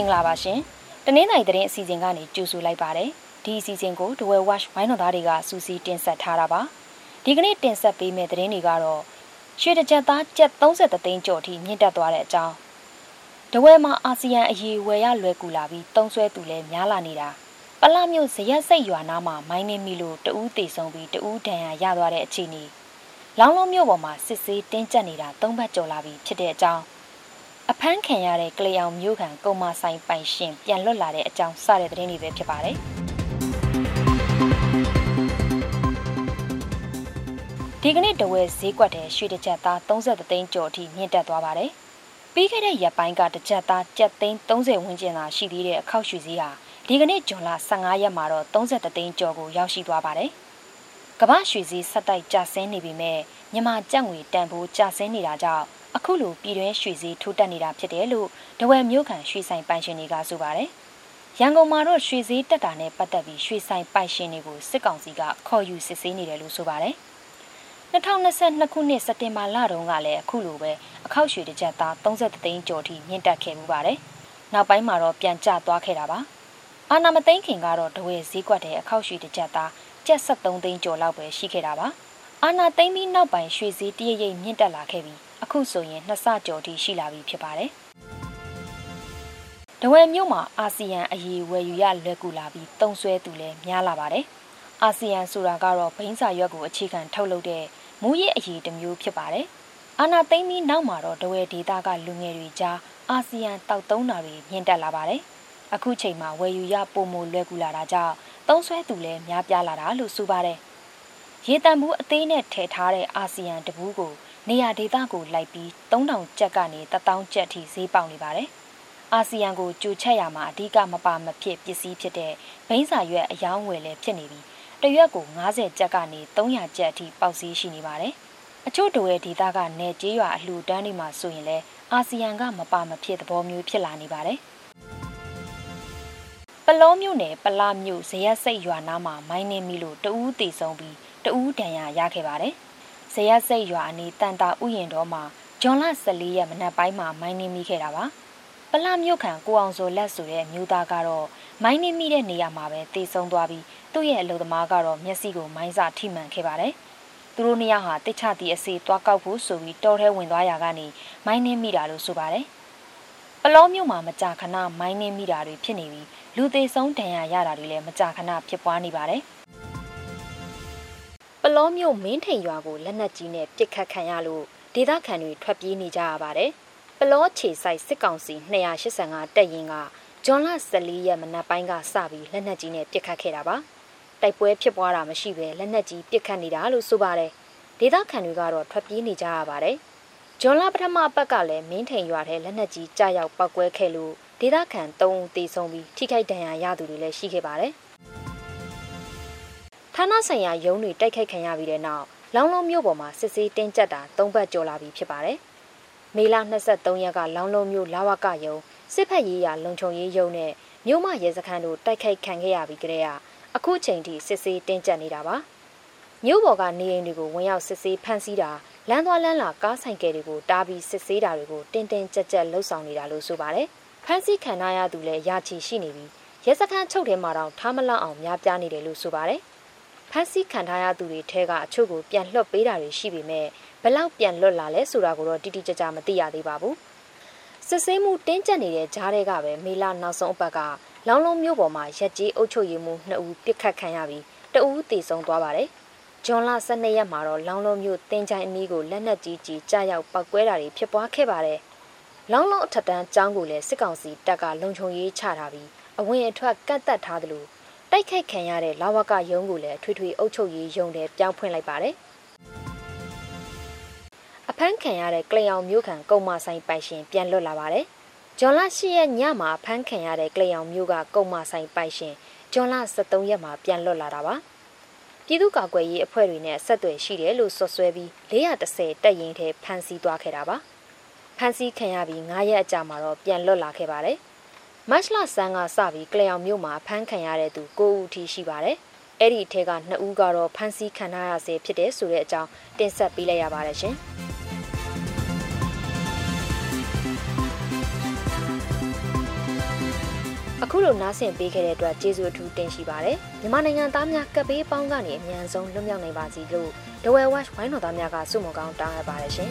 င်္ဂလာပါရှင်။တနင်္လာရီသတင်းအစီအစဉ်ကနေကြိုဆိုလိုက်ပါတယ်။ဒီအစီအစဉ်ကို The Well Watch ဝိုင်းတော်သားတွေကစူးစီးတင်ဆက်ထားတာပါ။ဒီကနေ့တင်ဆက်ပေးမယ့်သတင်းတွေကတော့ရွှေတကြက်သားကြက်30သိန်းကျော်ထိမြင့်တက်သွားတဲ့အကြောင်း။တဝဲမှာအာဆီယံအရေးဝယ်ရလွယ်ကူလာပြီးတုံးဆွဲသူလည်းများလာနေတာ။ပလမြို့ဇရက်စိတ်ရွာနားမှာမိုင်းနေမိလို့တဦးတေဆုံးပြီးတဦးဒဏ်ရာရသွားတဲ့အခြေအနေ။လောင်းလုံးမြို့ပေါ်မှာစစ်ဆေးတင်းကျပ်နေတာ၃ဘတ်ကျော်လာပြီဖြစ်တဲ့အကြောင်း အဖမ်းခံရတဲ့ကလျောင်မျိုးခံကုံမဆိုင်ပိုင်ရှင်ပြန်လွတ်လာတဲ့အကြောင်းစတဲ့သတင်းတွေပဲဖြစ်ပါတယ်။ဒီကနေ့တဝဲဈေးကွက်ထဲရွှေတစ်ချက်သား30သိန်းကျော်အထိမြင့်တက်သွားပါတယ်။ပြီးခဲ့တဲ့ရက်ပိုင်းကတစ်ချက်သားကျပ်သိန်း30ဝန်းကျင်သာရှိသေးတဲ့အခောက်ရွှေဈေးဟာဒီကနေ့ဇွန်လ15ရက်မှာတော့30သိန်းကျော်ကိုရောက်ရှိသွားပါတယ်။ ကမ္ဘာရွှေဈေးဆက်တိုက်ကျဆင်းနေပြီမဲ့မြန်မာကျပ်ငွေတန်ဖိုးကျဆင်းနေတာကြောင့်အခုလိုပြည်တွင်းရွှေဈေးထိုးတက်နေတာဖြစ်တယ်လို့ဒဝယ်မြို့ခံရွှေဆိုင်ပိုင်ရှင်တွေကဆိုပါတယ်။ရန်ကုန်မှာတော့ရွှေဈေးတက်တာနဲ့ပတ်သက်ပြီးရွှေဆိုင်ပိုင်ရှင်တွေကိုစစ်ကောင်စီကခေါ်ယူစစ်ဆေးနေတယ်လို့ဆိုပါတယ်။2022ခုနှစ်စက်တင်ဘာလတုန်းကလည်းအခုလိုပဲအခောက်ရွှေတစ်ကြက်သား30သိန်းကျော်ထိမြင့်တက်ခဲ့မှုပါတယ်။နောက်ပိုင်းမှာတော့ပြန်ကျသွားခဲ့တာပါ။အာနာမသိန်းခင်ကတော့ဒဝယ်ဈေးကွက်တဲ့အခောက်ရွှေတစ်ကြက်သား ကျပ်73သိန်းကျော်လောက်ပဲရှိခဲ့တာပါ။အာနာသိန်းပြီးနောက်ပိုင်းရွှေဈေးတရရိပ်မြင့်တက်လာခဲ့ပြီးအခုဆိုရင်နှစ်ဆကျော်ထိရှိလာပြီဖြစ်ပါတယ်။ဒဝယ်မြို့မှာအာဆီယံအရေးဝယ်ယူရလွယ်ကူလာပြီးတုံဆွဲသူလည်းများလာပါတယ်။အာဆီယံဆိုတာကတော့ဘိန်းစာရွက်ကိုအခြေခံထုတ်လုပ်တဲ့မူရစ်အရေးတစ်မျိုးဖြစ်ပါတယ်။အာနာသိမ့်ပြီးနောက်မှာတော့ဒဝယ်ဒေတာကလူငယ်တွေကြားအာဆီယံတောက်သုံးတာတွေမြင့်တက်လာပါတယ်။အခုချိန်မှာဝယ်ယူရပုံမလွယ်ကူလာတာကြောင့် တုံးဆွဲသူလည်းများပြားလာတာလို့ဆိုပါတယ်။ရေတံဘူးအသေးနဲ့ထည့်ထားတဲ့အာဆီယံတဘူးကိုနေရာဒေသကိုလိုက်ပြီး3000ကျပ်ကနေ1000ကျပ်ထိဈေးပေါက်နေပါတယ်။အာဆီယံကိုကြိုချက်ရမှာအဓိကမပါမဖြစ်ပစ္စည်းဖြစ်တဲ့ဘိန်းစာရွက်အယောင်းဝယ်လည်းဖြစ်နေပြီးတရွက်ကို90ကျပ်ကနေ300ကျပ်အထိပေါက်ဈေးရှိနေပါတယ်။အချို့တဝဲဒေသကနေကြေးရွာအလှူဒန်းတွေမှာဆိုရင်လည်းအာဆီယံကမပါမဖြစ်သဘောမျိုးဖြစ်လာနေပါတယ်။ ပလောမြို့နယ်ပလာမြို့ဇရက်စိတ်ရွာနားမှာမိုင်းနေမိလို့တဦးတေဆုံးပြီးတဦးဒဏ်ရာရခဲ့ပါတယ်။ဇယက်စိတ်ရွာအနီးတန်တာဥယျင်တော်မှာဂျွန်လ14ရက်မနက်ပိုင်းမှာမိုင်းနှင်းမိခဲ့တာပါပလမြို့ခံကိုအောင်စောလက်ဆိုတဲ့မျိုးသားကတော့မိုင်းနှင်းမိတဲ့နေရာမှာပဲတေဆုံးသွားပြီးသူ့ရဲ့အလုပ်သမားကတော့မျက်စိကိုမိုင်းစာထိမှန်ခဲ့ပါတယ်သူတို့နှစ်ယောက်ဟာတိတ်ချသည့်အစီသွားကောက်ဖို့ဆိုပြီးတောထဲဝင်သွားရာကနေမိုင်းနှင်းမိတာလို့ဆိုပါတယ် ပလောမြို့မှာမကြာခဏမိုင်းနှင်းမိတာတွေဖြစ်နေပြီးလူသေးဆုံးဒဏ်ရာရတာတွေလည်းမကြာခဏဖြစ်ပွားနေပါတယ်။ပလောမြို့မင်းထိန်ရွာကိုလက်နက်ကြီးနဲ့ပစ်ခတ်ခံရလို့ဒေသခံတွေထွက်ပြေးနေကြရပါတယ်။ပလောခြေဆိုင်စစ်ကောင်စီ285တပ်ရင်ကဂျွန်လ14ရက်မနက်ပိုင်းကစပြီးလက်နက်ကြီးနဲ့ပစ်ခတ်ခဲ့တာပါ။တိုက်ပွဲဖြစ်ပွားတာမရှိဘဲလက်နက်ကြီးပစ်ခတ်နေတာလို့ဆိုပါတယ်။ဒေသခံတွေကတော့ထွက်ပြေးနေကြရပါတယ်။ ဂျွန်လပထမအပတ်ကလည်းမင်းထိန်ရွာထဲလက်နက်ကြီးကြားရောက်ပောက်ကွဲခဲ့လို့ဒေသခံ3ဦးသေဆုံးပြီးထိခိုက်ဒဏ်ရာရသူတွေလည်းရှိခဲ့ပါတယ်။ဌာနဆိုင်ရာရုံးတွေတိုက်ခိုက်ခံရပြီးတဲ့နောက်လောင်းလုံးမြို့ပေါ်မှာစစ်ဆေးတင်းကျပ်တာ၃ဘတ်ကျော်လာပြီဖြစ်ပါတယ်။မေလ23ရက်ကလောင်းလုံးမြို့လာဝကရုံစစ်ဖက်ရေးရာလုံခြုံရေးရုံးနဲ့မြို့မရဲစခန်းတို့တိုက်ခိုက်ခံခဲ့ရပြီးကြတဲ့အခုချိန်ထိစစ်ဆေးတင်းကျပ်နေတာပါ။မြို့ပေါ်ကနေအိမ်တွေကိုဝင်ရောက်စစ်ဆေးဖမ်းဆီးတာ လမ်းသွားလမ်းလာကားဆိုင်ကယ်တွေကိုတားပြီးစစ်ဆေးတာတွေကိုတင်းတင်းကြပ်ကြပ်လှုပ်ဆောင်နေတာလို့ဆိုပါတယ်။ဖမ်းဆီးခံရသူလည်းရာချီရှိနေပြီးရဲစခန်းချုပ်ထဲမှာတော့ထားမလောက်အောင်များပြားနေတယ်လို့ဆိုပါတယ်။ဖမ်းဆီးခံထားရသူတွေထဲကအချို့ကိုပြန်လွှတ်ပေးတာတွေရှိပေမဲ့ဘလောက်ပြန်လွတ်လာလဲဆိုတာကိုတော့တိတိကျကျမသိရသေးပါဘူးစစ်ဆေးမှုတင်းကျပ်နေတဲ့ကြားတွေကပဲမေလနောက်ဆုံးအပတ်ကလောင်းလုံးမြို့ပေါ်မှာရက်ကြီးအုပ်ချုပ်ရေးမှုနှစ်ဦးပြစ်ခတ်ခံရပြီးတဦးသေဆုံးသွားပါတယ် ဂျွန်လ12ရက်မှာတော့လောင်းလုံးမြို့တင်ချိုင်အနီးကိုလက်နက်ကြီးကြီးကြားရောက်ပောက်ကွဲတာတွေဖြစ်ပွားခဲ့ပါတယ်လောင်းလုံးအထက်တန်းကျောင်းကိုလည်းစစ်ကောင်စီတပ်ကလုံခြုံရေးချထားပြီးအဝင်အထွက်ကန့်သက်ထားသလိုတိုက်ခိုက်ခံရတဲ့လာဝကရုံးကိုလည်းထွေထွေအုပ်ချုပ်ရေးရုံးထဲပြောင်းဖွင့်လိုက်ပါတယ်။အဖမ်းခံရတဲ့ကလျောင်မျိုးခံကုံမဆိုင်ပိုင်ရှင်ပြန်လွတ်လာပါတယ်။ဂျွန်လ10ရက်ညမှာအဖမ်းခံရတဲ့ကလျောင်မျိုးကကုံမဆိုင်ပိုင်ရှင်ဂျွန်လ23ရက်မှာပြန်လွတ်လာတာပါ။ ပြည်သူ့ကာကွယ်ရေးအဖွဲ့တွေနဲ့ဆက်သွယ်ရှိတယ်လို့ဆွဆွဲပြီး430တက်ရင်ထဲဖမ်းဆီးသွားခဲ့တာပါ။ဖမ်းဆီးခံရပြီး9ရက်အကြာမှာတော့ပြန်လွတ်လာခဲ့ပါတယ်။မတ်လဆန်းကစပြီးကလျောင်မြို့မှာဖမ်းခံရတဲ့သူ9ဦးထိရှိပါတယ်။အဲ့ဒီအထက်က2ဦးကတော့ဖမ်းဆီးခံထားရဆဲဖြစ်တဲ့ဆိုတဲ့အကြောင်းတင်ဆက်ပေးလိုက်ရပါတယ်ရှင်။ အခုလိုနားဆင်ပေးခဲ့တဲ့အတွက်ကျေးဇူးအထူးတင်ရှိပါတယ်မြန်မာနိုင်ငံသားများကပ်ဘေးပေါင်းကနေအမြန်ဆုံးလွတ်မြောက်နိုင်ပါစေလို့ The Well Watch ဝိုင်းတော်သားများကဆုမွန်ကောင်းတောင်းအပ်ပါတယ်ရှင်